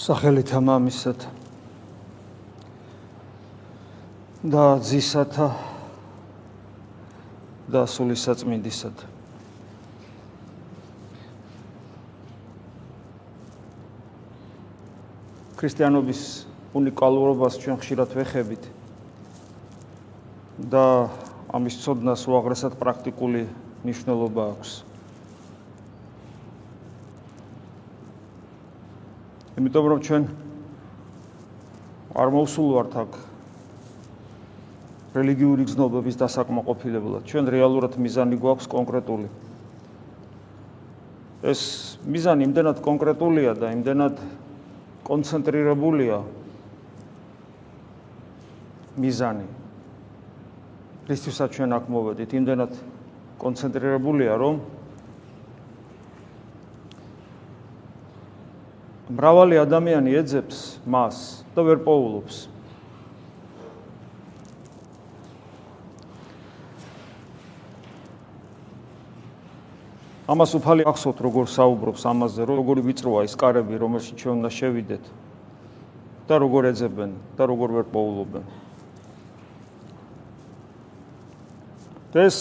სახელით ამამისად და ძისათა და სულისაწმინდისად ქრისტიანობის უნიკალურობას ჩვენ ხშირად ვეხებით და ამის ცოდნას უაღრესად პრაქტიკული მნიშვნელობა აქვს. იმიტომ რომ ჩვენ არ მოусულვართ აქ რელიგიური გზნობების დასაკმაყოფილებლად. ჩვენ რეალურად მიზანი გვაქვს კონკრეტული. ეს მიზანი იმდენად კონკრეტულია და იმდენად კონცენტრირებულია მიზანი. რისთვისაც ჩვენ აქ მოვედით, იმდენად კონცენტრირებულია, რომ მრავალი ადამიანი ეძებს მას და ვერ პოულობს. ამას უფალი ახსოვთ როგორ საუბრობს ამაზე, როგორი ვიწროა ის კარები, რომელშიც ჩვენ უნდა შევიდეთ და როგორ ეძებენ და როგორ ვერ პოულობენ. ეს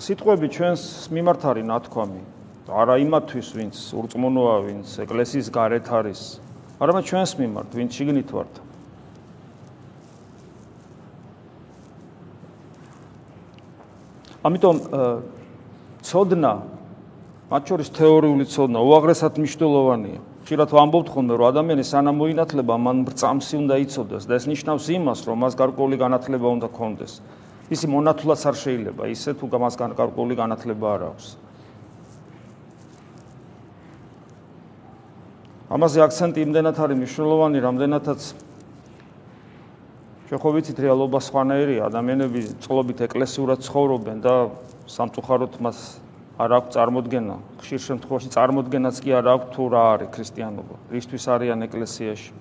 სიტყვები ჩვენს მიმართ არის ნათქვამი, არა იმათვის, ვინც ურწმუნოა, ვინც ეკლესიის გარეთ არის, არამედ ჩვენს მიმართ, ვინც შიგნით ვართ. ამიტომ ცოდნა მათ შორის თეორიული ცოდნა უაღრესად მნიშვნელოვანია. ხშირად ვამბობთ ხოლმე, რომ ადამიანი სანამ მოინათლება, მან ბრწამსი უნდა იცოდეს და ეს ნიშნავს იმას, რომ მას გარკვეული განათლება უნდა ქონდეს. ისი მონათლაც არ შეიძლება, ისე თუ მას გარკვეული განათლება არ აქვს. ამაზე აქცენტი იმდენად არის მნიშვნელოვანი, რამდენადაც ჩვენ ხო ვიცით რეალობა სხვანაირია, ადამიანები წლობით ეკლესიურად ცხოვრობენ და სამწუხაროდ მას არ აქვს წარმოქმნა. ხშირ შემთხვევაში წარმოქმნაც კი არ აქვს თუ რა არის ქრისტიანობა. ისთვის არიან ეკლესიაში.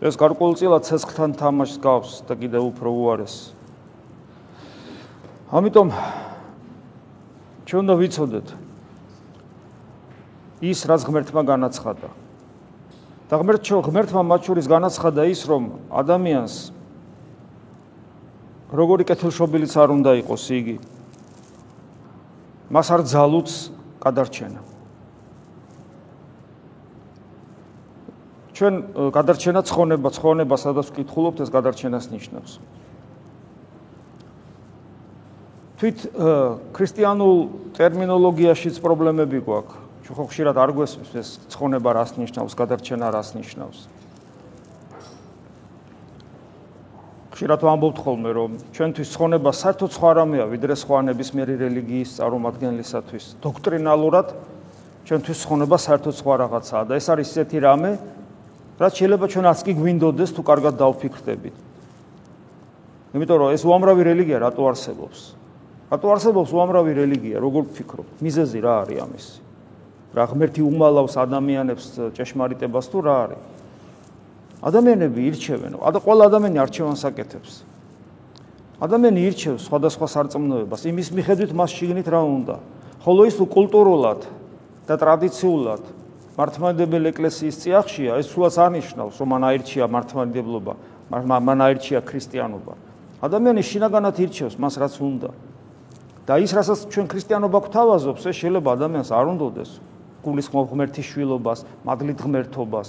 ეს გარკვეულწილად ცეცხლთან თამაშს გავს და კიდევ უფრო უარეს. ამიტომ ჩვენ უნდა ვიცოდეთ ის რაც ღმერთმა განაცხადა. და ღმერთო ღმერთმა მათ შორის განაცხადა ის რომ ადამიანს როგორი კეთილშობილიც არ უნდა იყოს იგი მას არ ძალუც გადარჩენა. ჩვენ გადარჩენა ცხონება ცხონება სადაც ვკითხულობთ ეს გადარჩენას ნიშნავს. თვით ქრისტიანულ ტერმინოლოგიაშიც პრობლემები გვაქვს ხო ხშირად არ გვესმის ეს ცხონება რას ნიშნავს გადარჩენა რას ნიშნავს ხშირად ვამბობთ ხოლმე, რომ ჩვენთვის ცხონება საერთოდ სხვა რამეა, ვიდრე სხვა ნებისმიერი რელიგიის წარმომადგენლისათვის. დოქტრინალურად ჩვენთვის ცხონება საერთოდ სხვა რაღაცაა და ეს არის ისეთი რამე, რაც შეიძლება ჩვენ ას კი გვინდოდეს თუ კარგად დავფიქრდებით. იმიტომ რომ ეს უამრავი რელიგია რატო არსებობს? რატო არსებობს უამრავი რელიგია? როგორ ვფიქრობ? მიზეზი რა არის ამის? რა ღმერთი უმალავს ადამიანებს ჭეშმარიტებას თუ რა არის? ადამიანები ირჩევენ, ადა ყველა ადამიანი არჩევანს აკეთებს. ადამიანი ირჩევს სხვადასხვა სარწმუნოებას, იმის მიხედვით მას შიგნით რა უნდა. ხოლო ის კულტურულად და ტრადიციულად მართლმადიდებელი ეკლესიის წიაღშია, ეს სულაც არნიშნავს, რომ მან აირჩია მართლმადიდებლობა, მან აირჩია ქრისტიანობა. ადამიანი შინაგანად ირჩევს მას რაც უნდა. და ის რასაც ჩვენ ქრისტიანობა გვთავაზობს, ეს შეიძლება ადამიანს არ უნდადეს გულისხმობ ღმერთის შვილობას, მადლით ღმერთობას.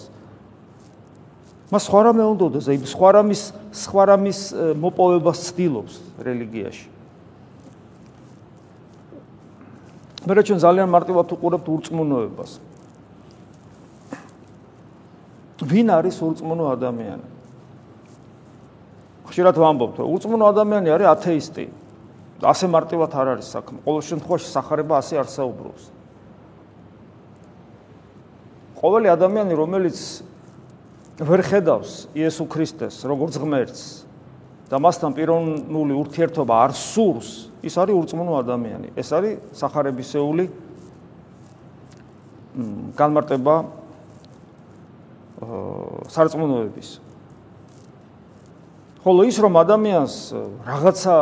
მას სხვა რამე უნდადეს, აი სხვა რამის სხვა რამის მოპოვებას ცდილობს რელიგიაში. მე რა ჩვენ ძალიან მარტივად უყურებთ ურწმუნოებას. ვინ არის ურწმუნო ადამიანი? ხშირად ვამბობთ, რომ ურწმუნო ადამიანი არის ათეისტი. ასე მარტივად არ არის საქმე. ყოველ შემთხვევაში სახარება ასე არ საუბრობს. ყოველი ადამიანი, რომელიც ვერ ხედავს იესო ქრისტეს როგორც ღმერთს და მასთან პიროვნული ურთიერთობა არ სურს, ის არის ურწმუნო ადამიანი. ეს არის сахарებისეული განმარტება სარწმუნოების. ხოლო ის რომ ადამიანს რაღაცა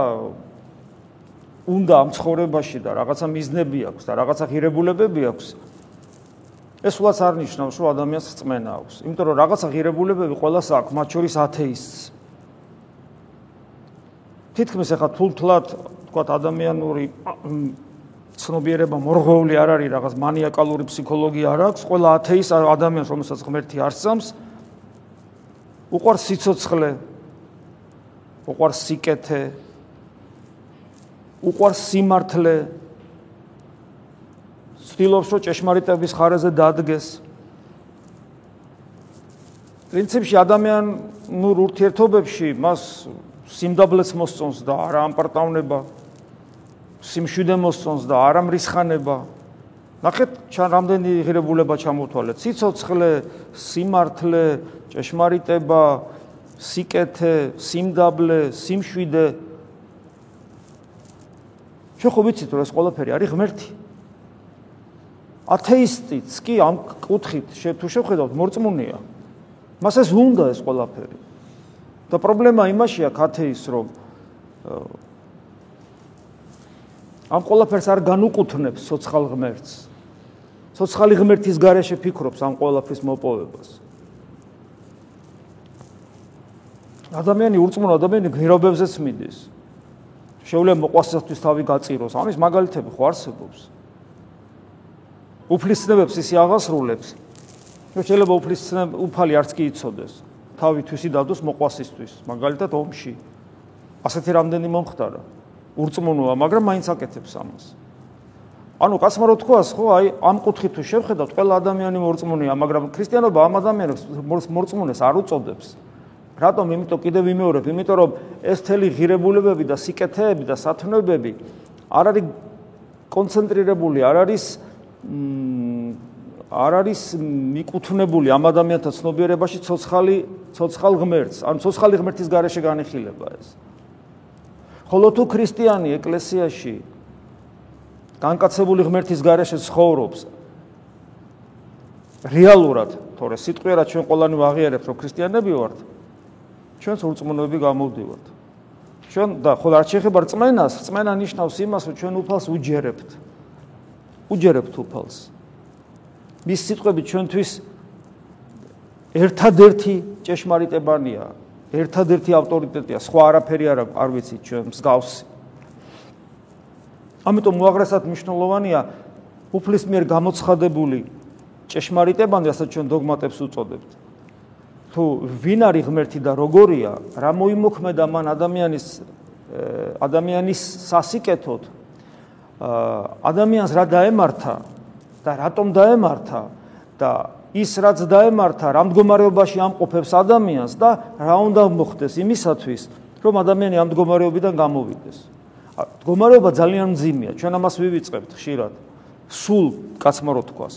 უნდა ამ ცხოვრებაში და რაღაცა მიზნები აქვს და რაღაცა ღირებულებები აქვს, ეს ულაც არ ნიშნავს, რომ ადამიანს წმენა აქვს, იმიტომ რომ რაღაცა ღირებულებები ყოველას აქვს, მათ შორის ათეისტს. თითქმის ახლა თულთლად, თქვა ადამიანური ცნობიერება მორღვეული არ არის, რაღაც მანიაკალური ფსიქოლოგია არ აქვს, ყველა ათეის ადამიანს, რომელსაც ღმერთი არსამს, უყვარს სიცოცხლე, უყვარს სიკეთე, უყვარს სიმართლე. ცდილობს, რომ ჭეშმარიტების ხარეზე დადგეს. პრინციპში ადამიანურ ურთიერთობებში მას სიმდაბლეს მოსწონს და არა ამპარტავნება. სიმშვიდე მოსწონს და არა მრისხანება. ნახეთ, ჩან რამდენი ღირებულება ჩამოთვალეთ. სიცოცხლე, სიმართლე, ჭეშმარიტება, სიკეთე, სიმდაბლე, სიმშვიდე. შენ ხო ვიცით რომ ეს ყველაფერი არის ღმერთი? ათეისტიც კი ამ კუთხით თუ შეხედავთ მორწმუნეა. მას ეს უნდა ეს ყველაფერი. და პრობლემა იმაშია ათეის რომ ამ ყველაფერს არ განუკუთვნებს სოციალ ღმერთს. სოციალი ღმერთის გარეშე ფიქრობს ამ ყველაფრის მოპოვებას. ადამიანი ურწმუნო ადამიანი ღირობებზეც მიდის. შეუძლია მოყვასისთვის თავი გაწიროს. ამის მაგალითები ხო არსებობს? უფლისწინებებს ისი აღასრულებს. შეიძლება უფლისწინებ უფალი არც კი იცოდეს. თავი თვისი დადოს მოყვასისთვის, მაგალითად ომში. ასეთი რამდენი მომხდარა. ურწმუნოა, მაგრამ მაინც აკეთებს ამას. ანუ კაცმა რო თქვას, ხო, აი ამ კუთხით თუ შევხედავთ, ყველა ადამიანი მორწმუნეა, მაგრამ ქრისტიანობა ამ ადამიანებს მორწმუნეს არ უწოდებს. რატომ? იმიტომ კიდევ ვიმეორებ, იმიტომ რომ ეს თელი ღირებულებები და სიკეთეები და სათნოებები არ არის კონცენტრირებული, არ არის არ არის მიკუთვნებული ამ ადამიანთა ცნობიერებაში ცოცხალი ცოცხალ ღმერთს, ან ცოცხალი ღმერთის გარეშე განიხილება ეს. ხოლო თუ ქრისტიანი ეკლესიაში განკაცებული ღმერთის გარეშე ცხოვრობს რეალურად, თორე სიტყვიერად ჩვენ ყველანი ვაღიარებთ, რომ ქრისტიანები ვართ, ჩვენს ურწმუნოები გამოვდივართ. ჩვენ და ხოლ არ შეიძლება რწმენას, რწმენა ნიშნავს იმას, რომ ჩვენ უფალს უჯერებთ. უჯერებთ უფალს. მის სიტყვები ჩვენთვის ერთადერთი ჭეშმარიტებანია, ერთადერთი ავტორიტეტია, სხვა არაფერი არ არ ვიცით ჩვენ მსგავსი. ამიტომ მოაღრესად მნიშვნელოვანია უფლის მიერ გამოცხადებული ჭეშმარიტებანი, რასაც ჩვენ დოგმატებს უწოდებთ. თუ ვინ არის ღმერთი და როგორია, რა მოიმოქმედა მან ადამიანის ადამიანის სასიკეთოდ, ადამიანს რა დაემართა და რატომ დაემართა და ის რაც დაემართა, რა მდგომარეობაში ამყოფებს ადამიანს და რა უნდა მოხდეს იმისათვის, რომ ადამიანი ამ მდგომარეობიდან გამოვიდეს. მდგომარეობა ძალიან მძიმეა, ჩვენ ამას ვივიწყებთ ხშირად. სულ კაცმა რო თქვას.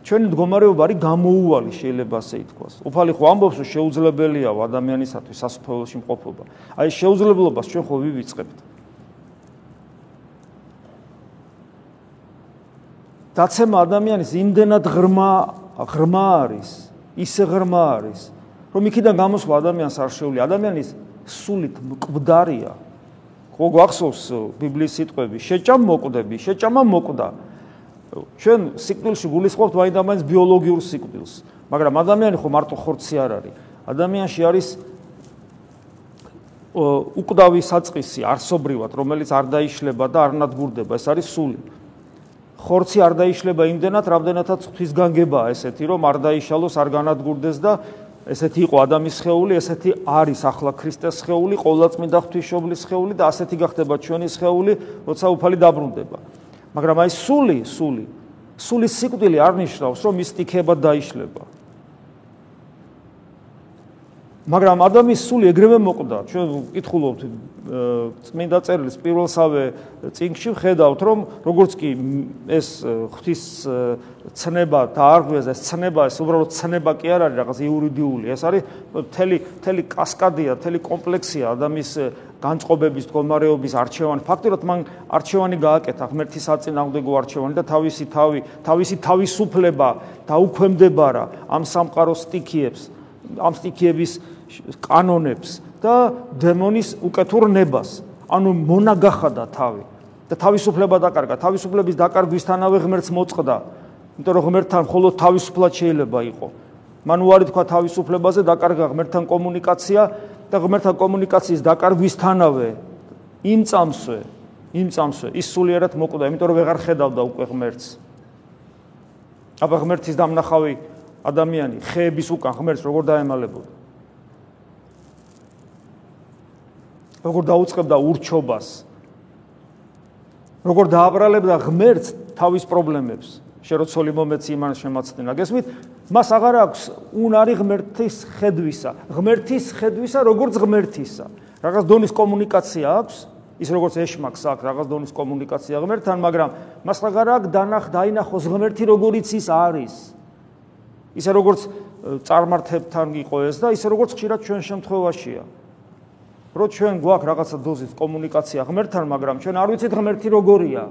ჩვენი მდგომარეობა არის გამოუვალი, შეიძლება ასე ითქვას. უფალი ხო ამბობს, რომ შეუძლებელია ადამიანისათვის სასופველოში მყოფობა. აი შეუძლებლობას ჩვენ ხო ვივიწყებთ. დაცემა ადამიანის იმდენად ღრმა ღრმა არის, ისე ღრმა არის, რომ იქიდან გამოსვლა ადამიანს არ შეუძლია. ადამიანის სულით მკვდარია. ხო გვახსოვს ბიბლიის სიტყვები, შეჭამ მოკვდები, შეჭამა მოკვდა. ჩვენ სიკვდილში გულისხმობთ მაინდამაინც ბიოლოგიურ სიკვდილს, მაგრამ ადამიანი ხო მარტო ხორცი არ არის. ადამიანში არის უკვდავი საწყისი არსობრივად, რომელიც არ დაიშლება და არ ნადგურდება, ეს არის სული. ხორცი არ დაიშლება იმდენად, რამდენადაც ღვთის განგებაა ესეთი, რომ არ დაიშალოს, არ განადგურდეს და ესეთი იყო ადამიანის ხეული, ესეთი არის ახლა ქრისტეს ხეული, ყოვლადწმინდა ღვთისმშობლის ხეული და ასეთი გახდება ჩვენი ხეული, როცა უფალი დაბრუნდება. მაგრამ აი სული, სული, სულის სიკვდილი არ ნიშნავს, რომ მისტიკება დაიშლება. მაგრამ ადამიანის სული ეგრევე მოკვდა. ჩვენ ვკითხულობთ წმინდა წერილის პირველსავე წინგში ვხედავთ, რომ როგორც კი ეს ღვთის ცნება დაარღვიეს, ეს ცნება, ეს უბრალოდ ცნება კი არ არის რაღაც იურიდიული, ეს არის მთელი მთელი კასკადია, მთელი კომპლექსია ადამიანის განწყობების, მდგომარეობის არჩევანი. ფაქტობრივად მან არჩევანი გააკეთა, ღმერთის აწინააღმდეგო არჩევანი და თავისი თავი, თავისი თავისუფლება დაუქვემდება რა ამ სამყაროს სტიქიებს, ამ სტიქიების კანონებს და დემონის უკეთურნებას. ანუ მონაგახადა თავი და თავისუფლება დაკარგა. თავისუფლების დაკარგვისთანავე ღმერთს მოწყდა იმიტომ რომ ღმერთთან მხოლოდ თავისუფლად შეიძლება იყოს. მან უარი თქვა თავისუფლებაზე, დაკარგა ღმერთთან კომუნიკაცია და ღმერთთან კომუნიკაციის დაკარგვისთანავე იმ წამსვე, იმ წამსვე ის სულიერად მოკვდა, იმიტომ რომ ვეღარ ხედავდა უკვე ღმერთს. აბა ღმერთის დამნახავი ადამიანი ხეების უკან ღმერთს როგორ დაემალებოდა? როგორ დაუწყებდა ურჩობას? როგორ დააბრალებდა ღმერთს თავის პრობლემებს? შეროცოლი მომეცი იმან შემაცდენა. გესმით? მას აღარ აქვს უნარი ღმერთის ხედვისა. ღმერთის ხედვისა, როგორც ღმერთისა. რაღაც დონის კომუნიკაცია აქვს, ის როგორც ეშმაკს აქვს რაღაც დონის კომუნიკაცია ღმერთთან, მაგრამ მას აღარ აქვს დანახ დაინახოს ღმერთი როგორიც ის არის. ისე როგორც წარმართებთან იყო ეს და ისე როგორც ხშირად ჩვენ შემთხვევაშია. რო ჩვენ გვაქვს რაღაცა დოზის კომუნიკაცია ღმერთთან, მაგრამ ჩვენ არ ვიცით ღმერთი როგორია.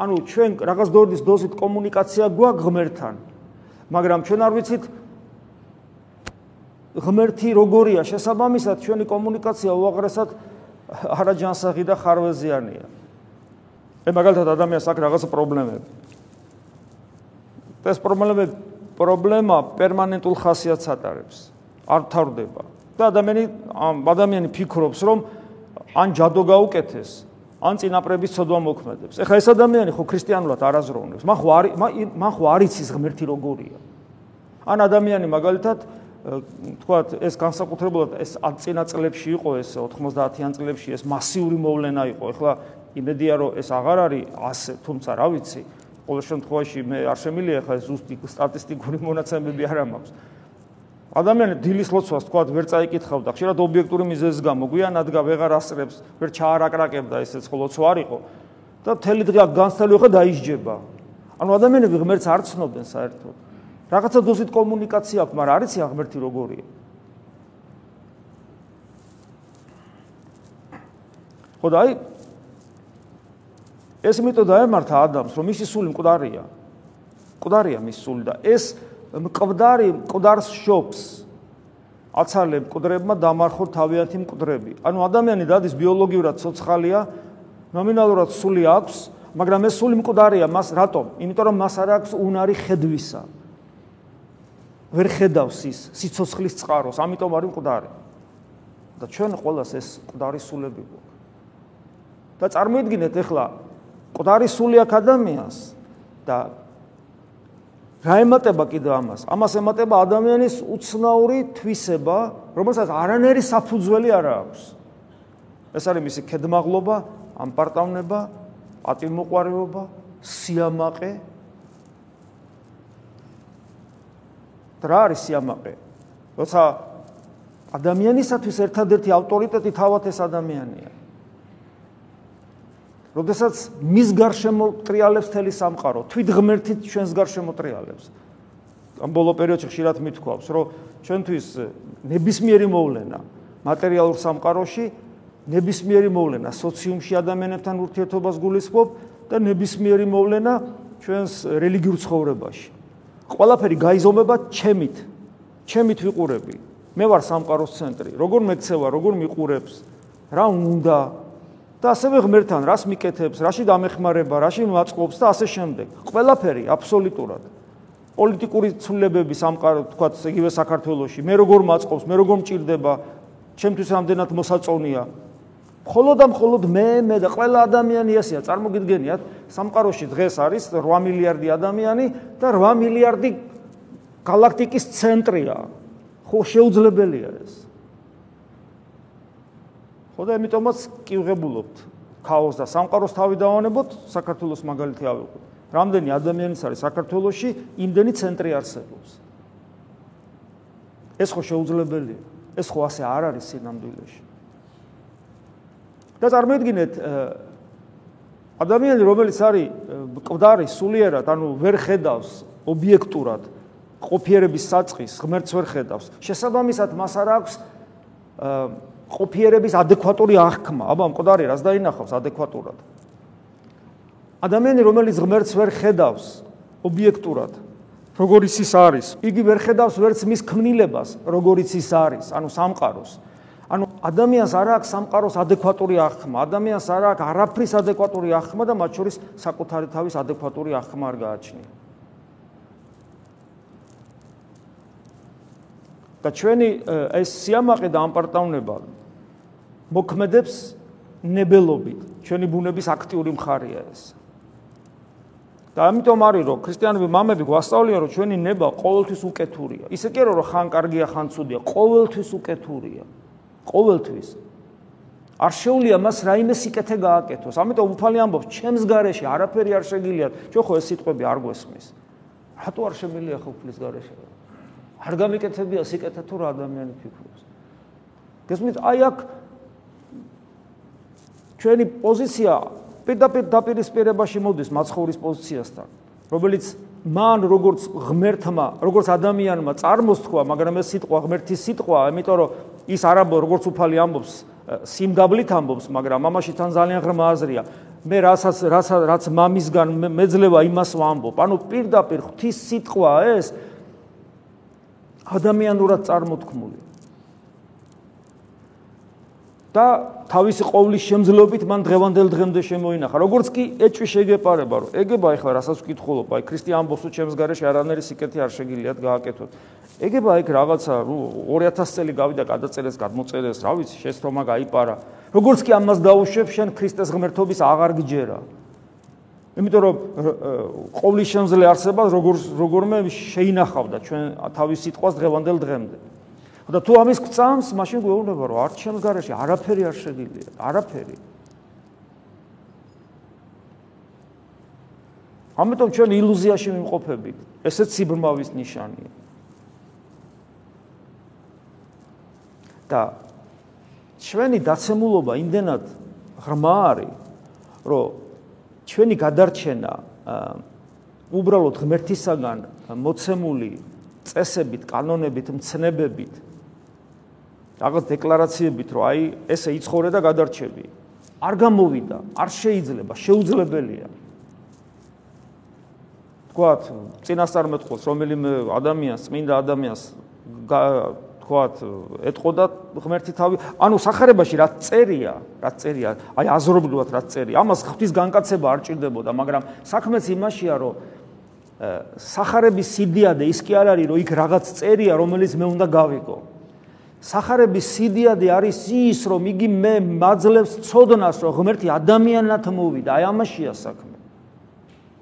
ანუ ჩვენ რაღაც დორდის დოზით კომუნიკაცია გვაქვს ღმერთთან მაგრამ ჩვენ არ ვიცით ღმერთი როგორია. შესაბამისად ჩვენი კომუნიკაცია უაღრესად არაჯანსაღი და ხარვეზიანია. ე მაგალითად ადამიანს აქვს რაღაც პრობლემები. ეს პრობლემები პრობლემა პერმანენტულ ხასიათს ატარებს. არ თავდება და ადამიანი ადამიანი ფიქრობს რომ ან ჯადო გაუკეთეს ან წინაპრების ცოდვა მოქმედებს. ეხლა ეს ადამიანი ხო ქრისტიანულად არ აზროვნებს. მან ხო არ მან ხო არ იცის ღმერთი როგორია. ან ადამიანი მაგალითად თქვათ ეს განსაკუთრებულად ეს წინა წლებში იყო ეს 90-იან წლებში ეს მასიური მოვლენა იყო. ეხლა იმედია რომ ეს აღარ არის ასე, თუმცა რა ვიცი, ყოველ შემთხვევაში მე არ შემილია ეხლა ზუსტი სტატისტიკური მონაცემები არ მაქვს. ადამიანი დილის ლოცვას თქვა ვერ წაიკითხავდა. ხშირად ობიექტური მიზეზის გამო გვიანადგა ვეღარ ასწრებს ვერ ჩაარაკრაკებდა ესეც ხო ლოცვა არ იყო. და მთელი დღე განსწრებული ხო დაიჯება ანუ ადამიანები ღმერთს არ ცნობენ საერთოდ. რაღაცა დოზით კომუნიკაცია აქვს მაგრამ არის ღმერთი როგორია. ხო და აი ეს მეთოდა ემართა ადამიანს რომ მისი სული მკვდარია. მკვდარია მის სული და ეს მკვდარი მკვდარს შობს. აცალე მკვდრებმა დამარხო თავიანთი მკვდრები. ანუ ადამიანი დადის ბიოლოგიურად ცოცხალია ნომინალურად სული აქვს მაგრამ ეს სული მკვდარია მას რატომ? იმიტომ რომ მას არ აქვს უნარი ხედვისა. ვერ ხედავს ის სიცოცხლის წყაროს ამიტომ არის მკვდარი. და ჩვენ ყოველას ეს მკვდარი სულები გვაქვს. და წარმოიდგინეთ ახლა მკვდარი სული აქვს ადამიანს და რა ემატება კიდევ ამას? ამას ემატება ადამიანის უცნაური თვისება, რომელსაც არანაირი საფუძველი არ აქვს. ეს არის მისი ქედმაღლობა, ამპარტავნება, პატიმოყარეობა, სიამაყე. რა არის სიამაყე? როცა ადამიანისათვის ერთადერთი ავტორიტეტი თავად ეს ადამიანია. როდესაც მის გარშემო ტრიალებს თელი სამყარო, თვით ღმერთით ჩვენს გარშემო ტრიალებს. ამ ბოლო პერიოდში ხშირად მithქვავს, რომ ჩვენთვის ნებისმიერი მოვლენა მატერიალურ სამყაროში, ნებისმიერი მოვლენა სოციუმში ადამიანებთან ურთიერთობას გულისხმობ და ნებისმიერი მოვლენა ჩვენს რელიგიურ ცხოვრებაში. ყველაფერი გაიზომება ჩემით. ჩემით ვიყურები. მე ვარ სამყაროს ცენტრი. როგორ მექცევა, როგორ მიყურებს, რა უნდა და ასევე ღმერთთან რას მიკეთებს, რაში დამეხმარება, რაში მაწყობს და ასე შემდეგ. ყველაფერი აბსოლუტურად. პოლიტიკური ცვლილებები სამყარო, თქვა იგივე საქართველოსში, მე როგორ მაწყობს, მე როგორ მჭirdება, ჩემთვის რამდენად მოსაწონია. მხოლოდ და მხოლოდ მე, მე და ყველა ადამიანი ასეა, წარმოგიდგენიათ, სამყაროში დღეს არის 8 მილიარდი ადამიანი და 8 მილიარდი galaktikis ცენტრია. ხო შეუძლებელია ეს? ხო და ამიტომაც კივღებულობთ ქაოსს და სამყაროს თავი დავანებოთ საქართველოს მაგალითი ავიღოთ. რამდენი ადამიანის არის საქართველოში, იმდენი ცენტრი არსებობს. ეს ხო შეუძლებელია. ეს ხო ასე არ არის სინამდვილეში. და წარმოიდგინეთ ადამიანი რომელიც არის მკვდარი სულიერად, ანუ ვერ ხედავს ობიექტურად ყოფიერების საწყის, ღმერთს ვერ ხედავს. შესაბამისად მას არ აქვს ყოფიერების ადეკვატური აღქმა. აბა, მყდარი რას დაინახავს ადეკვატურად? ადამიანი, რომელიც ღმერთს ვერ ხედავს ობიექტურად, როგორიც ის არის, იგი ვერ ხედავს ვერც მის ქმნილებას, როგორიც ის არის, ანუ სამყაროს. ანუ ადამიანს არ აქვს სამყაროს ადეკვატური აღქმა, ადამიანს არ აქვს არაფრის ადეკვატური აღქმა და მათ შორის საკუთარი თავის ადეკვატური აღქმა არ გააჩნია. და ჩვენი ეს სიამაყე და ამპარტავნება მოქმედებს ნებელობით. ჩვენი ბუნების აქტიური მხარეა ეს. და ამიტომ არის რომ ქრისტიანები მამები გვასწავლიან რომ ჩვენი ნება ყოველთვის უკეთურია. ისე კი არა რომ ხან კარგია, ხან ცუდია, ყოველთვის უკეთურია. ყოველთვის. არ შეუულია მას რაიმე სიკეთე გააკეთოს. ამიტომ უფალი ამბობს, ჩემს გარეშე არაფერი არ შეგიძლია. ჩვენ ხო ეს სიტყვები არ გვესმის. რატო არ შემიძლია ხო უფლის გარეშე? არ გამიკეთებია სიკეთე თუ რა ადამიანი ფიქრობს. გესმით, აი აქ ჩვენი პოზიცია პირდაპირ დაპირისპირებაში მოდის მაცხოვრის პოზიციასთან, რომელიც მან როგორც ღმერთმა, როგორც ადამიანმა წარმოსთქვა, მაგრამ ეს სიტყვა ღმერთის სიტყვაა, იმიტომ რომ ის არაბო როგორც უფალი ამბობს, სიმგაბლით ამბობს, მაგრამ მამაში თან ძალიან ღრმა აზრია. მე რასაც რასაც რაც მამისგან მეძლევა იმას ვამბობ. ანუ პირდაპირ ღვთის სიტყვა ეს ადამიანურად წარმოთქმული. და თავისი ყოვლის შემძლობით მან დღევანდელ დღემდე შემოინახა. როგორც კი ეჭვი შეგეპარება, რომ ეგება ახლა რასაც ვკითხულობ, აი ქრისტე ამბობს, რომ ჩემს გარეშე არანაირი სიკეთე არ შეგიძლიათ გააკეთოთ. ეგება იქ რაღაცა 2000 წელი გავიდა გადაწერეს, გადმოწერეს, რა ვიცი, შეცდომა გაიპარა. როგორც კი ამას დაუშვებ, შენ ქრისტეს ღმერთობის აღარ გიჯერა. იმიტომ რომ ყოვლის შემძლე არსება როგორ როგორმე შეინახავდა ჩვენ თავის სიტყვას დღევანდელ დღემდე. და თუ ამის გწამს, მაშინ გვეუბნება, რომ არც ჩემს garaში არაფერი არ შეგიძლია, არაფერი. ამიტომ ჩვენ ილუზიაში ვიმყოფებით. ესეც სიბრმავის ნიშანია. და ჩვენი დაცემულობა იმდენად ღრმა არის, რომ ჩვენი გადარჩენა უბრალოდ ღმერთისაგან მოცემული წესებით, კანონებით, მცნებებით რაღაც დეკლარაციებით, რომ აი ესე იცხოვრე და გადარჩები. არ გამოვიდა, არ შეიძლება, შეუძლებელია. თქვათ, წინასწარმეტყველს რომელიმე ადამიანს, წმინდა ადამიანს თქვათ, ეთყოდა ღმერთი თავი, ანუ სახარებაში რაც წერია, რაც წერია, აი აზრობრივად რაც წერია, ამას ღვთის განკაცება არ ჭირდებოდა, მაგრამ საქმეც იმაშია, რომ სახარების სიდიადე ის კი არ არის, რომ იქ რაღაც წერია, რომელიც მე უნდა გავიგო. სახარების სიდიადე არის ის, რომ იგი მე მაძლევს ცოდნას, რომ ღმერთი ადამიანად მოვიდა. აი ამაშია საქმე.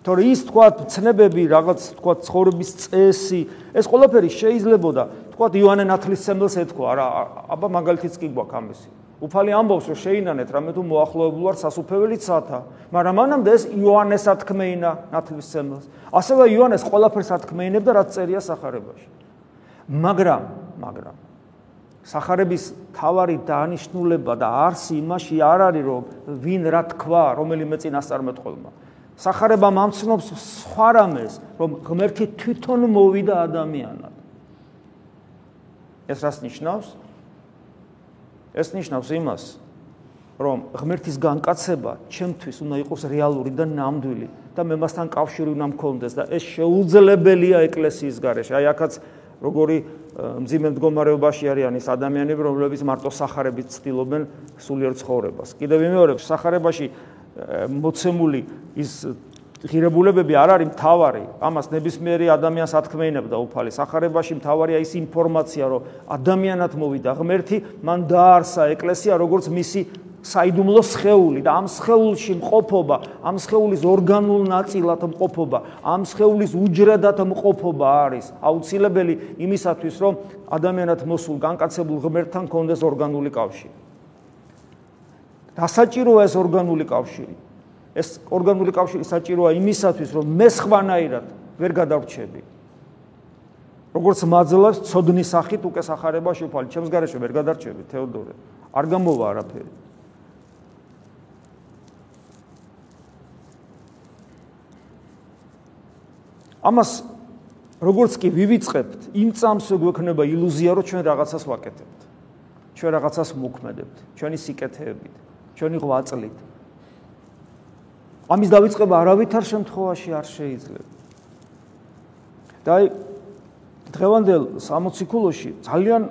თორე ის თქვა ცნებები, რაღაც თქვა ცხოვრების წესი, ეს ყველაფერი შეიძლებოდა, თქვა იოანე ნათლისმცემელს ეთქვა, რა, აბა მაგალითიც კი გვაქვს ამისი. უფალი ამბობს, რომ შეინანეთ რამე თუ მოახლოებული ვარ სასუფეველი ცათა, მაგრამ მანამდე ეს იოანეს ათქმეინა ნათლისმცემელს. ასევე იოანეს ყველაფერს ათქმეინებდა, რაც წერია სახარებაში. მაგრამ, მაგრამ სახარების თავარი დანიშნულება და არსი იმაში არ არის რომ ვინ რა თქვა რომელიმე წინასწარმეტყველმა სახარება მამცნობს სხვა რამეს რომ ღმერთი თვითონ მოვიდა ადამიანად. ეს რას ნიშნავს? ეს ნიშნავს იმას რომ ღმერთის განკაცება ჩემთვის უნდა იყოს რეალური და ნამდვილი და მე მასთან კავშირი უნდა მქონდეს და ეს შეუძლებელია ეკლესიის გარეშე. აი აქაც როგორი მძიმე მდგომარეობაში არიან ის ადამიანები, რომლებიც მარტო სახარებით ცდილობენ სულიერ ცხოვრებას. კიდევ ვიმეორებ, სახარებაში მოცემული ის ღირებულებები არ არის მთავარი. ამას ნებისმიერი ადამიანს ათქმეინებდა უფალი. სახარებაში მთავარია ის ინფორმაცია, რომ ადამიანად მოვიდა ღმერთი, მან დაარსა ეკლესია როგორც მისი საიდუმლო სხეული და ამ სხეულში მყოფობა, ამ სხეულის ორგანულ ნაწილად მყოფობა, ამ სხეულის უჯრედად მყოფობა არის აუცილებელი იმისათვის, რომ ადამიანად მოსულ განკაცებულ ღმერთთან კონდეს ორგანული კავშირი. დასაჭიროა ეს ორგანული კავშირი. ეს ორგანული კავშირი საჭიროა იმისათვის, რომ მე სხვანაირად ვერ გადავრჩები. როგორც მაძლევს ცოდნის სახით უკვე სახარებაში უფალი, ჩემს გარეშე ვერ გადარჩები, თეოდორე. არ გამოვა არაფერი. ამას როგორც კი ვივიწყებთ, იმ წამს გვექნება ილუზია, რომ ჩვენ რაღაცას ვაკეთებთ. ჩვენ რაღაცას მოქმედებთ, ჩვენი სიკეთეებით, ჩვენი ღვაწლით. ამის დავიწყება არავითარ შემთხვევაში არ შეიძლება. და აი დღევანდელ 60 კულოში ძალიან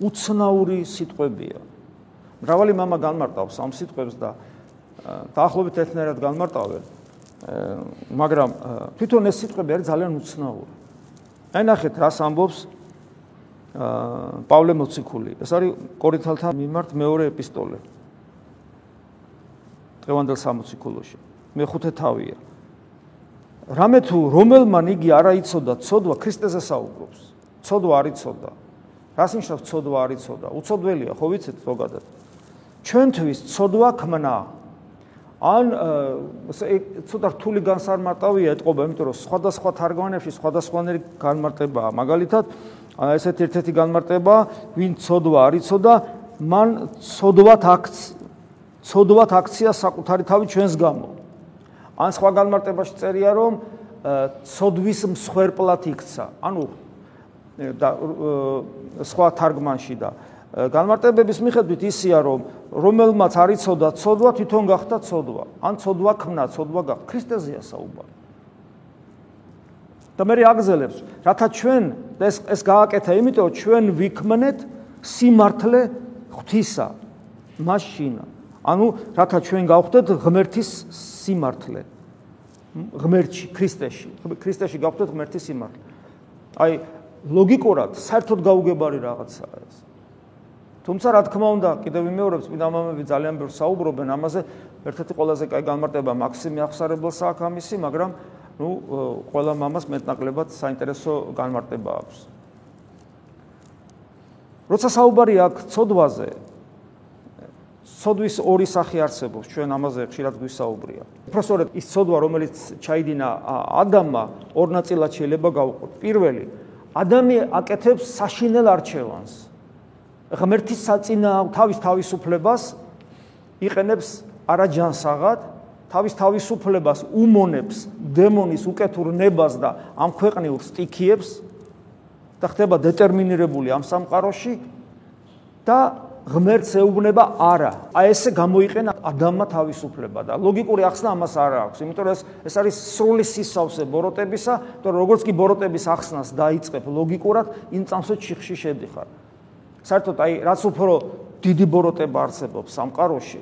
უცნაური სიტყვებია. მრავალი мама განმარტავს ამ სიტყვებს და დაახლოებით ერთნაირად განმარტავენ. მაგრამ თვითონ ეს სიტყვები არის ძალიან უცნაური. აი ნახეთ, რას ამბობს პავლე მოციქული. ეს არის კორინთალთა მიმართ მეორე ეპისტოლე. დღევანდელ სამოციქულოში. მეხუთე თავია. რამე თუ რომელმან იგი არ აიცოდა ცოდვა ქრისტეზე საუბრობს. ცოდვა არ იცოდა. რას ნიშნავს ცოდვა არ იცოდა? უცოდველია, ხო ვიცით ზოგადად. ჩვენთვის ცოდვა ქმნა. ან ცოტა რთული განსარმარტავია ეთყობა, იმიტომ რომ სხვადასხვა თარგმანებში სხვადასხვანაირი განმარტებაა. მაგალითად, ესეთ ერთ-ერთი განმარტება, ვინ ცოდვა არ იცოდა, მან ცოდვათ აქც ცოდვათ აქცია საკუთარი თავი ჩვენს გამო. ან სხვა განმარტებაში წერია რომ ცოდვის მსხვერპლად იქცა. ანუ და სხვა თარგმანში და განმარტებების მიხედვით ისია რომ რომელმაც არ იცოდა ცოდვა თვითონ გახდა ცოდვა. ან ცოდვა ქმნა, ცოდვა გახდა. ქრისტეზეა საუბარი. და მე რეაგზელებს, რათა ჩვენ ეს ეს გააკეთა, იმიტომ რომ ჩვენ ვიქმნეთ სიმართლე ღვთისა. მაშინა ანუ რათა ჩვენ გავხდეთ ღმერთის სიმართლე ღმერთში ქრისტეში ქრისტეში გავხდეთ ღმერთის სიმართლე აი ლოგიკურად საერთოდ გაუგებარი რაღაცაა ეს თუმცა რა თქმა უნდა კიდევ ვიმეორებს წმინდა მამები ძალიან ბევრ საუბრობენ ამაზე ერთ-ერთი ყველაზე კაი განმარტება მაქსიმი ახსარებელს აქვს ამისი მაგრამ ნუ ყველა მამას მეტნაკლებად საინტერესო განმარტება აქვს როცა საუბარი აქვს ცოდვაზე ცოდვის ორი სახე არსებობს, ჩვენ ამაზე ხშირად გვისაუბრია. უბრალოდ ის ცოდვა, რომელიც ჩაიდინა ადამმა, ორ ნაწილად შეიძლება გავუყოთ. პირველი, ადამი აკეთებს საშინელ არჩევანს. ღმერთის საწინა თავის თავისუფლებას იყენებს არაჯანსაღად, თავის თავისუფლებას უმონებს დემონის უკეთურ ნებას და ამ ქვეყნიურ სტიქიებს და ხდება დეტერმინირებული ამ სამყაროში და ღმერთს ეუბნება არა. აი ესე გამოიყენა ადამმა თავისუფლება და ლოგიკური ახსნა ამას არ აქვს, იმიტომ რომ ეს ეს არის სრული სისავსე ბოროტებისა, თორე როგორც კი ბოროტების ახსნას დაიწყებ ლოგიკურად, იმ წამსვე ჩიხში შედიხარ. საერთოდ აი რაც უფრო დიდი ბოროტება არსებობს სამყაროში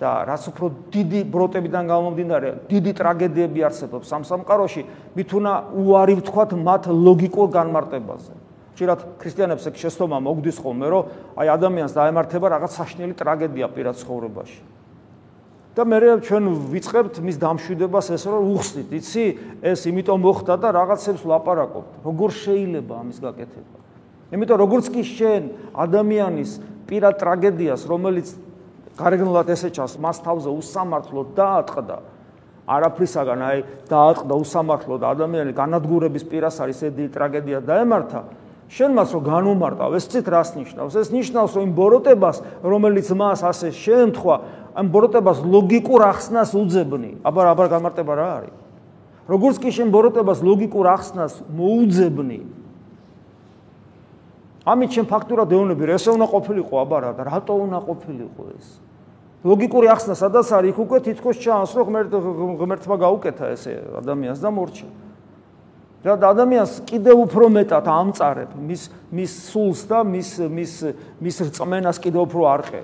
და რაც უფრო დიდი ბოროტებიდან გამომდინარე, დიდი ტრაგედიები არსებობს სამ სამყაროში, მით უნდა უარი ვთქვათ მათ ლოგიკურ განმარტებაზე. ხშირად ქრისტიანებს ეგ შეცდომა მოგდის ხოლმე, რომ აი ადამიანს დაემართება რაღაც საშნელი ტრაგედია პირად ცხოვრებაში. და მე ჩვენ ვიწყებთ მის დამშვიდებას ეს რომ უხსნით, იცი, ეს იმიტომ მოხდა და რაღაცებს ლაპარაკობთ. როგორ შეიძლება ამის გაკეთება? იმიტომ როგორც კი შენ ადამიანის პირად ტრაგედიას, რომელიც გარეგნულად ესეჩას, მას თავზე უსამართლოდ დაატყდა, არაფრისაგან აი დაატყდა უსამართლოდ ადამიანი განადგურების პირას არის ეს დიდი ტრაგედია დაემართა. შენ მას რო განუმარტავ, ეს ცით რას ნიშნავს? ეს ნიშნავს, რომ იმ ბოროტებას, რომელიც მას ასე შეემთხვა, ამ ბოროტებას ლოგიკურ ახსნას უძებნი. აბა აბა გამარტება რა არის? როგორც კი შენ ბოროტებას ლოგიკურ ახსნას მოუძებნი. ამით შენ ფაქტურად ეუბნები, ესე უნდა ყოფილიყო აბა რა და რატო უნდა ყოფილიყო ეს? ლოგიკური ახსნა სადაც არის, იქ უკვე თითქოს ჩანს, რომ ღმერთ ღმერთმა გაუკეთა ესე ადამიანს და მორჩა. და ადამიანს კიდევ უფრო მეტად ამწარებ მის მის სულს და მის მის მის რწმენას კიდევ უფრო არყე.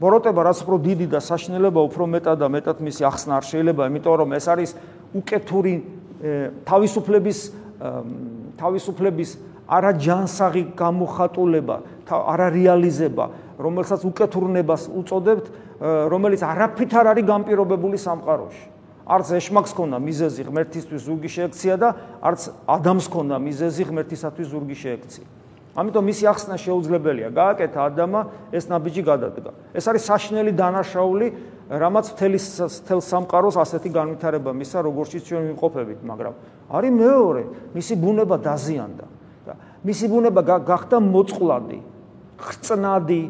ბოროტება რაც უფრო დიდი და საშნელება უფრო მეტად და მეტად მისი ახსნა არ შეიძლება, იმიტომ რომ ეს არის უკეთური თავისუფლების თავისუფლების არაჯანსაღი გამოხატულება, არარეალიზება, რომელსაც უკეთურნებას უწოდებთ, რომელიც არაფრით არ არის გამპირობებული სამყაროში. არც ეშმაკს ქონდა მიზეზი ღმერთისთვის ზურგი შეექცია და არც ადამს ქონდა მიზეზი ღმერთისათვის ზურგი შეექცია. ამიტომ მისი ახსნა შეუძლებელია. გააკეთა ადამა ეს ნაბიჯი გადადგა. ეს არის საშნელი დანაშაული, რამაც თელის თელ სამყაროს ასეთი განვითარება მისა, როგორიც ჩვენ ვიმყოფებით, მაგრამ არის მეორე, მისი ბუნება დაზიანდა და მისი ბუნება გახდა მოწყვლადი, ხრწნადი,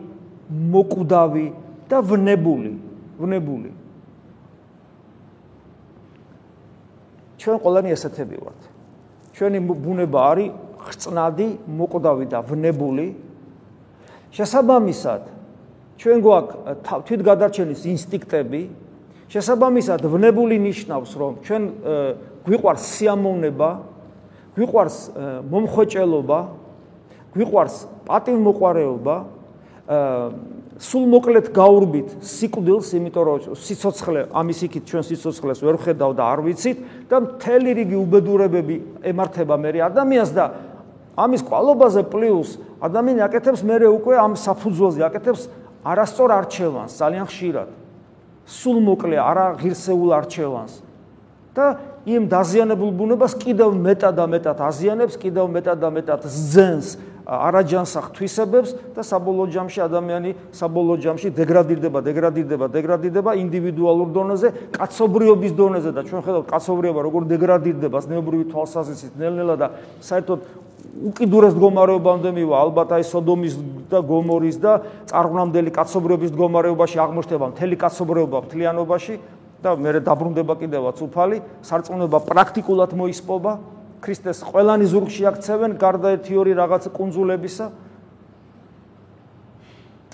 მოკვდავი და ვნებული, ვნებული. ჩვენ ყველანი ესეთები ვართ. ჩვენი ბუნება არის ხრწნადი, მოკვდავი და ვნებული. შესაბამისად, ჩვენ გვაქვს თვითგადარჩენის ინსტინქტები. შესაბამისად, ვნებული ნიშნავს, რომ ჩვენ გვიყვარს სიამოვნება, გვიყვარს მომხვეჭელობა, გვიყვარს პატივმოყვარეობა, სულ მოკლედ გაურბით სიკვდილს, იმიტომ რომ სიცოცხლე ამის იქით ჩვენ სიცოცხლეს ვერ ხედავ და არ ვიცით და მთელი რიგი უბედურებები ემართება მე ადამიანს და ამის კვალობაზე პლუს ადამიანი აკეთებს მეორე უკვე ამ საფუძველზე აკეთებს არასწორ არჩევანს ძალიან ხშირად. სულ მოკლე არა ღირსეულ არჩევანს. და იმ დაზიანებულ ბუნებას კიდევ მეტად და მეტად აზიანებს, კიდევ მეტად და მეტად ზენს არაჯანსაღ თვისებებს და საბოლოო ჯამში ადამიანი საბოლოო ჯამში დეგრადირდება, დეგრადირდება, დეგრადირდება ინდივიდუალურ დონეზე, კაცობრიობის დონეზე და ჩვენ ხედავთ კაცობრიობა როგორ დეგრადირდება ზნეობრივი თვალსაზრისით ნელ-ნელა და საერთოდ უკიდურეს მდგომარეობამდე მივა ალბათ აი სოდომის და გომორის და წარღვნამდელი კაცობრიობის მდგომარეობაში აღმოჩნდება მთელი კაცობრიობა მთლიანობაში და მე დაბრუნდება კიდევაც უფალი სარწმუნება პრაქტიკულად მოისპობა ქრისტეს ყველანი ზურგში აქცევენ გარდა ერთი ორი რაღაც კონძულებისა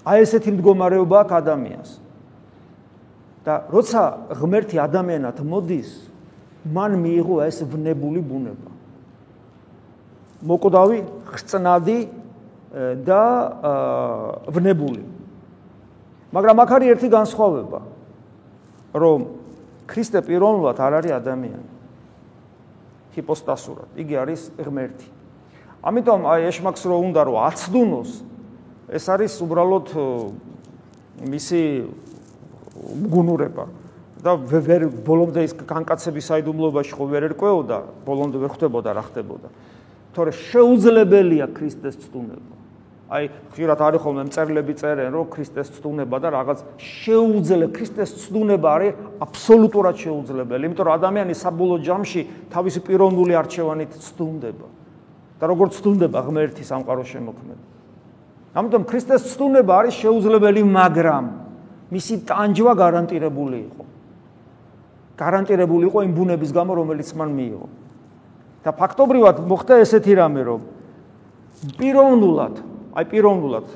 აი ესეთი მდგომარეობა აქვს ადამიანს. და როცა ღმერთი ადამიანად მოდის მან მიიღო ეს ვნებული ბუნება. მოკვდავი ხწნადი და ვნებული. მაგრამ აქ არის ერთი განსხვავება რომ ქრისტე პიროვნულად არ არის ადამიანი. ჰიპოსტასურად, იგი არის ღმერთი. ამიტომ აი ეშმაკს რო უნდა რომ აცდუნოს, ეს არის უბრალოდ მისი გუნურება და ვერ ბოლომდე ის განკაცების საიდუმლოებაში ხო ვერ ერკვეოდა, ბოლომდე ვერ ხვდებოდა რა ხდებოდა. თორე შეუძლებელია ქრისტეს ცდუნება. აი ხშირად არის ხოლმე მწერლები წერენ რომ ქრისტეს ცდუნება და რაღაც შეუძლე ქრისტეს ცდუნება არის აბსოლუტურად შეუძლებელი იმიტომ რომ ადამიანი საბოლოო ჯამში თავისი პიროვნული არჩევანით ცდუნდება და როგორ ცდუნდება ღმერთი სამყაროს შემოქმედი ამიტომ ქრისტეს ცდუნება არის შეუძლებელი მაგრამ მისი ტანჯვა გარანტირებული იყო. გარანტირებული იყო იმ ბუნების გამო რომელიც მან მიიღო. და ფაქტობრივად მოხდა ესეთი რამე რომ პიროვნულად აი პიროვნულად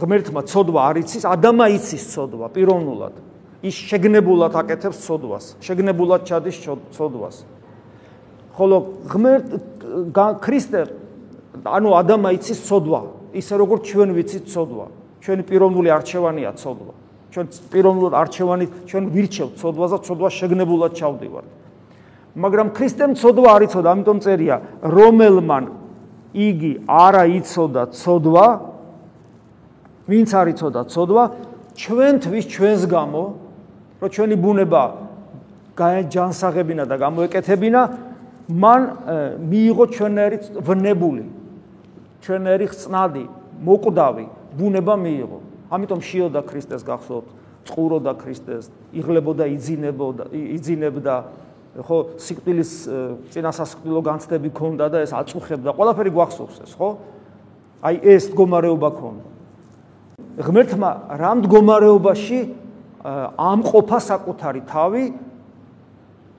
ღმერთმა ცოდვა არ იცის, ადამა იცის ცოდვა პიროვნულად. ის შეგნებულად აკეთებს ცოდვას, შეგნებულად ჩადის ცოდვას. ხოლო ღმერთ ქრისტე ანუ ადამა იცის ცოდვა, ისე როგორც ჩვენ ვიცით ცოდვა. ჩვენი პიროვნული არჩევანია ცოდვა. ჩვენ პიროვნულად არჩევანი ჩვენ ვირჩევთ ცოდვას და ცოდვა შეგნებულად ჩავდივართ. მაგრამ ქრისტემ ცოდვა არ იცოდა, ამიტომ წერია რომელმან იგი არა იცოდა ცოდვა ვინც არ იცოდა ცოდვა ჩვენთვის ჩვენს გამო რომ ჩვენი ბუნება გაჯანსაღებინა და გამოეკეთებინა მან მიიღო ჩვენერი ვნებული ჩვენერი ხსნადი მოკვდავი ბუნება მიიღო. ამიტომ შიოდა ქრისტეს გახსოვთ წყუროდა ქრისტეს იღლებოდა იძინებოდა იძინებდა ხო სიკვდილის წინასასკვდილო განცდები ქონდა და ეს აწუხებდა. ყველაფერი გვახსოვს ეს ხო? აი ეს მდგომარეობა ქონდა. ღმერთმა რა მდგომარეობაში ამყოფა საკუთარი თავი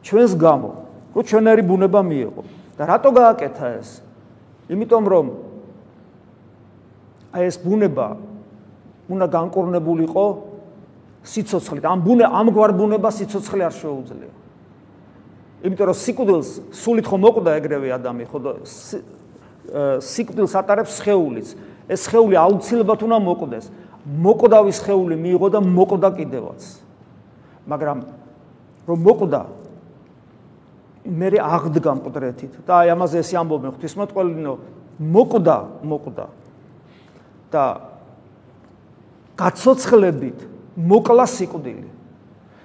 ჩვენს გამო რომ ჩვენერი ბუნება მიიღო. და რატო გააკეთა ეს? იმიტომ რომ აი ეს ბუნება უნდა განკურნებულიყო სიცოცხლით. ამ ბუნე ამგვარ ბუნებას სიცოცხლე არ შეუძლია იმიტომ რომ სიკვდილს სულით ხომ მოკვდა ეგრევე ადამი ხო და სიკვდილს ატარებს სხეულიც ეს სხეული აუცილებლად უნდა მოკვდეს. მოკვდავის სხეული მიიღო და მოკვდა კიდევაც. მაგრამ რომ მოკვდა მე აღდგა მკვდრეთით. და აი ამაზე ესე ამბობენ ღვთისმოწყალინო მოკვდა მოკვდა. და გაცოცხლებით მოკლა სიკვდილი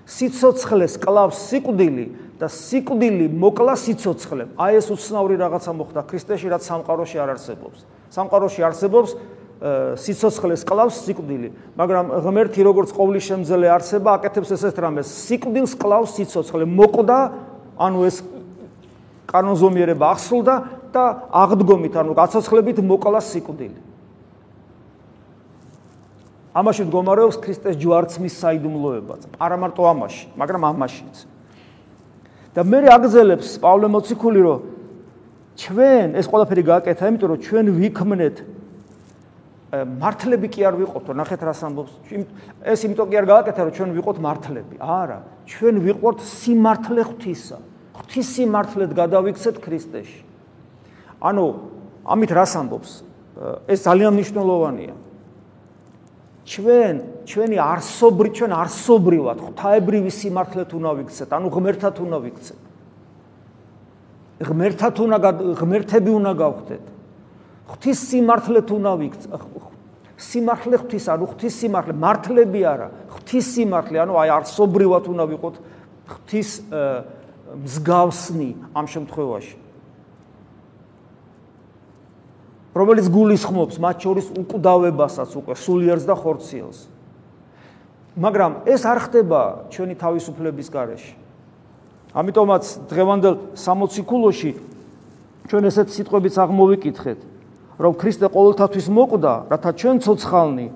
სიცოცხლეს კლავს სიკვდილი და სიკვდილი მოკლა სიცოცხლემ. აი ეს უცნაური რაღაცა მოხდა ქრისტეში, რაც სამყაროში არ არსებობს. სამყაროში არსებობს სიცოცხლეს კლავს სიკვდილი, მაგრამ ღმერთი როგორც ყოვლის შემძელე არსება, აკეთებს ესეთ რამეს. სიკვდილს კლავს სიცოცხლე. მოკვდა, ანუ ეს კანონზომიერება ახსულდა და აღდგომით, ანუ გაცოცხლებით მოკლა სიკვდილი. ამაში მდგომარეობს ქრისტეს ჯვარცმის საიდუმლოებაც. არა მარტო ამაში, მაგრამ ამაშიც. და მე აგზელებს პავლე მოციქული რომ ჩვენ ეს ყველაფერი გააკეთა, იმიტომ რომ ჩვენ ვიქმნეთ მართლები კი არ ვიყოთ, ნახეთ რას ამბობს. ეს იმიტომ კი არ გააკეთა, რომ ჩვენ ვიყოთ მართლები. არა, ჩვენ ვიყოთ სიმართლე ღვთისა. ღვთის სიმართლედ გადავიქცეთ ქრისტეში. ანუ ამით რას ამბობს? ეს ძალიან მნიშვნელოვანია. ჩვენ ჩვენი არსობრი ჩვენ არსობრივად ღვთაებრივი სიმართლეთ უნდა ვიქცეთ, ანუ ღმერთად უნდა ვიქცეთ. ღმერთად უნდა ღმერთები უნდა გავხდეთ. ღვთის სიმართლე თუ უნდა ვიქ სიმართლე ღვთის ანუ ღვთის სიმართლე მართლები არა ღვთის სიმართლე ანუ აი არსობრივად უნდა ვიყოთ ღვთის მსგავსნი ამ შემთხვევაში რომელიც გულისხმობს მათ შორის უკვდავებასაც უკვე სულიერს და ხორციელს მაგრამ ეს არ ხდება ჩვენი თავისუფლების გარეშე. ამიტომაც დღევანდელ 60 ქულოში ჩვენ ესეთ სიტყვებიც აღმოვიკითხეთ რომ ქრისტე ყოველთათვის მოკვდა, რათა ჩვენ ცოცხალნი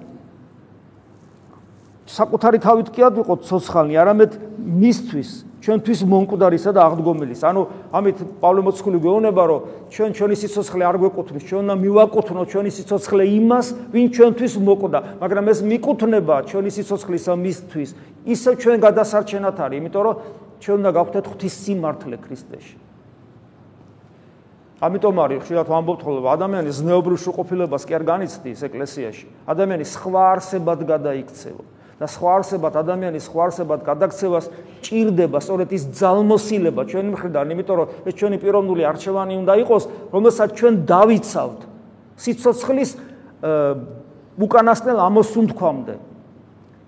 საკუთარი თავით კი არ ვიყოთ ცოცხალნი, არამედ მისთვის, ჩვენთვის მონკვდარისა და აღდგომილის. ანუ ამით პავლე მოციქული გვეუბნება, რომ ჩვენ ჩვენი სიცოცხლე არ გვეკუთვნის, ჩვენ უნდა მივაკუთვნოთ ჩვენი სიცოცხლე იმას, ვინ ჩვენთვის მოკვდა, მაგრამ ეს მიკუთვნება ჩვენი სიცოცხლის მისთვის, ისევ ჩვენ გადასარჩენად არის, იმიტომ რომ ჩვენ უნდა გავხდეთ ღვთის სიმართლე ქრისტეში. ამიტომ არის ხშირად ვამბობთ ხოლმე ადამიანის ზნეობრივ შუყოფილებას კი არ განიცდის ეკლესიაში. ადამიანი სხვა არსებად გადაიქცევა და სხვა არსებად ადამიანის სხვა არსებად გადაქცევას ჭირდება სწორედ ის ძალმოსილება ჩვენი მხრიდან, იმიტომ რომ ეს ჩვენი პიროვნული არჩევანი უნდა იყოს, რომელსაც ჩვენ დავიცავთ სიცოცხლის უკანასკნელ ამოსუნთქვამდე.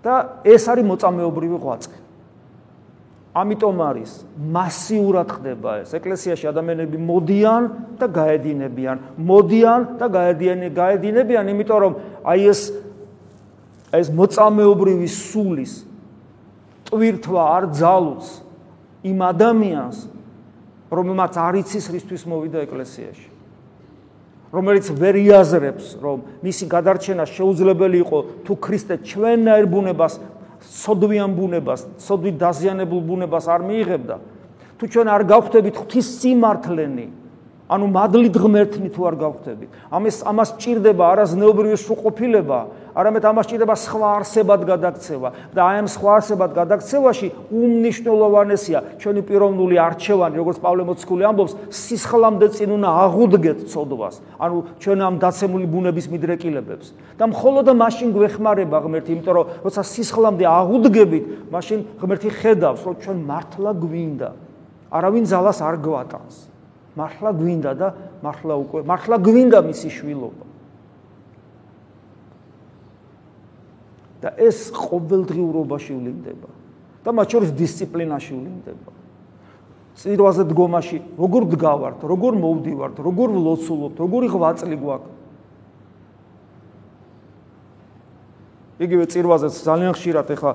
და ეს არის მოწამეობრივი ღვაწლი. ამიტომ არის მასიურად ხდება ეს ეკლესიაში ადამიანები მოდიან და გაედინებიან მოდიან და გაედინებიან იმიტომ რომ აი ეს ეს მოწამეობრივი სულის ტვირთვა არ ძალუց იმ ადამიანს რომელმაც არ იცის რისთვის მოვიდა ეკლესიაში. რომელიც ვერ იაზრებს რომ მისი გადარჩენა შეუძლებელი იყო თუ ქრისტე ჩვენნაირ ბუნებას სოდვიან ბუნებას, სოდვი დაზიანებულ ბუნებას არ მიიღებდა, თუ ჩვენ არ გავხდებით ღვთის სიმართლენი, ანუ მადლით ღმერთნი თუ არ გავხდებით, ამას ამას ჭირდება არაზნეობრივი სრულყოფილება, არამედ ამას ჭირდება სხვა არსებად გადაქცევა და აი ამ სხვა არსებად გადაქცევაში უმნიშვნელოვანესია ჩვენი პიროვნული არჩევანი, როგორც პავლე მოციქული ამბობს, სისხლამდე წინ უნდა აღუდგეთ ცოდვას, ანუ ჩვენ ამ დაცემული ბუნების მიდრეკილებებს. და მხოლოდ მაშინ გვეხმარება ღმერთი, იმიტომ რომ როცა სისხლამდე აღუდგებით, მაშინ ღმერთი ხედავს, რომ ჩვენ მართლა გვინდა. არავინ ძალას არ გვატანს. მართლა გვინდა და მართლა უკვე მართლა გვინდა მისი შვილობა. და ეს ყოველდღიურობაში ვლინდება. და მათ შორის დისციპლინაში ვლინდება. წირვაზე დგომაში როგორ დგავართ როგორ მოვდივართ როგორ ვლოცულობთ როგორი ღვაწლი გვაქვს. იგივე წირვაზე ძალიან ხშირად ეხა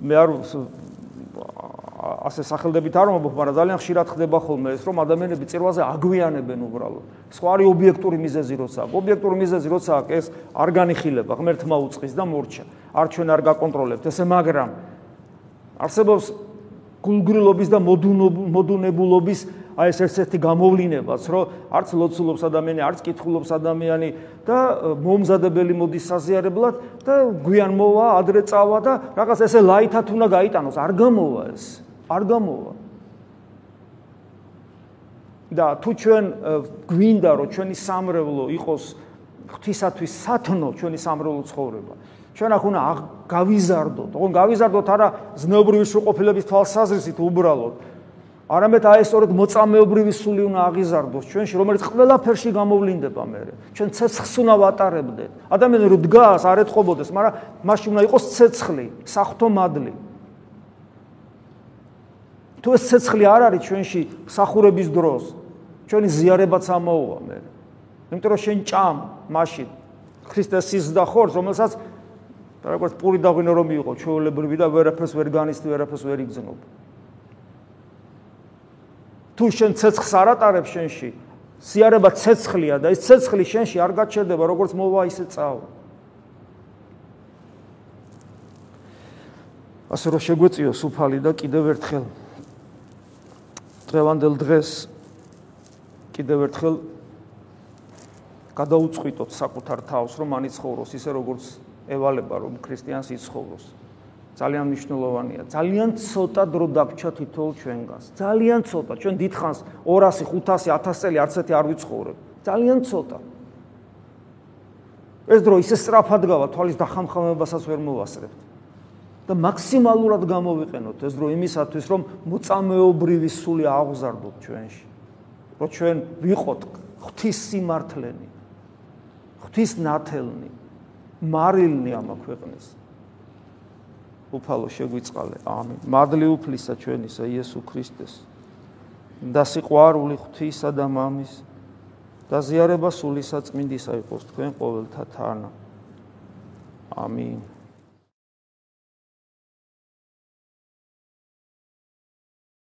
მე არ ასე სახელდებით არ მომბობ, მაგრამ ძალიან ხშირად ხდება ხოლმე ეს, რომ ადამიანები წირვაზე აგვიანებენ უბრალოდ. სხვა არის ობიექტური მიზეზი როცა აქვს. ობიექტური მიზეზი როცა აქვს, ეს არ განიხილება, ღმერთმა უწყის და მორჩა. არ ჩვენ არ გაკონტროლებთ ესე, მაგრამ არსებობს გულგრილობის და მოდუნებულობის აი ეს ერთ-ერთი გამოვლინებაც, რომ არც ლოცულობს ადამიანი, არც კითხულობს ადამიანი და მომზადებელი მოდის საზიარებლად და გვიან მოვა, ადრე წავა და რაღაც ესე ლაითად უნდა გაიტანოს, არ გამოვა ეს. არ გამოვა. და თუ ჩვენ გვინდა რომ ჩვენი სამრევლო იყოს ღვთისათვის სათნო ჩვენი სამრევლო ცხოვრება. ჩვენ ახ უნდა გავიზარდოთ, ოღონ გავიზარდოთ არა ზნეობრივი სრულყოფილების თვალსაზრისით უბრალოდ. არამედ აი სწორედ მოწამეობრივი სული უნდა აღიზარდოს ჩვენში, რომელიც ყველაფერში გამოვლინდება მე. ჩვენ ცეცხლს უნდა ვატარებდეთ. ადამიანი რო დგას, არ ეთყობოდეს, მაგრამ მაშინ უნდა იყოს ცეცხლი, სახთო მადლი. თუ ეს ცეცხლი არ არის ჩვენში სახურების დროს, ჩვენი ზიარებაც ამოუვა მე. იმიტომ რომ შენ ჭამ მაშინ ქრისტეს ის და ხორს, რომელსაც როგორც პური დაღვინო რომ იყო ჩვეულებრივი და ვერაფერს ვერ განიცდი, ვერაფერს ვერ იგზნობ. თუ შენ ცეცხლს არ ატარებ შენში, ზიარება ცეცხლია და ეს ცეცხლი შენში არ გაჩერდება, როგორც მოვა ისე წავა. ასე რომ შეგვეციო სუფალი და კიდევ ერთხელ დღევანდელ დღეს კიდევ ერთხელ გადაუწყვიტოთ საკუთარ თავს, რომ ანიცხოვროს ისე როგორც ევალება, რომ ქრისტიანს იცხოვროს. ძალიან მნიშვნელოვანია. ძალიან ცოტა დრო დაგჭა თითოეულ ჩვენგანს. ძალიან ცოტა. ჩვენ დიდხანს 200, 500, 1000 წელი არც ერთი არ ვიცხოვრებ. ძალიან ცოტა. ეს დრო ისე სწრაფად გავა, თვალის დახამხამებასაც ვერ მოვასწრებთ. და მაქსიმალურად გამოვიყენოთ ეს დრო იმისათვის, რომ მოწამეობრივი სული აღზარდოთ ჩვენში. რომ ჩვენ ვიყოთ ღვთის სიმართლენი. ღვთის ნათელნი მარილნი ამ ქვეყნის უფალო შეგვიწყალე ამინ მადლი უფლისა ჩვენისა იესო ქრისტეს და სიყვარული ღვთისა და მამის და ზიარება სული საწმინდისა იყოს თქვენ ყოველთა თანა ამინ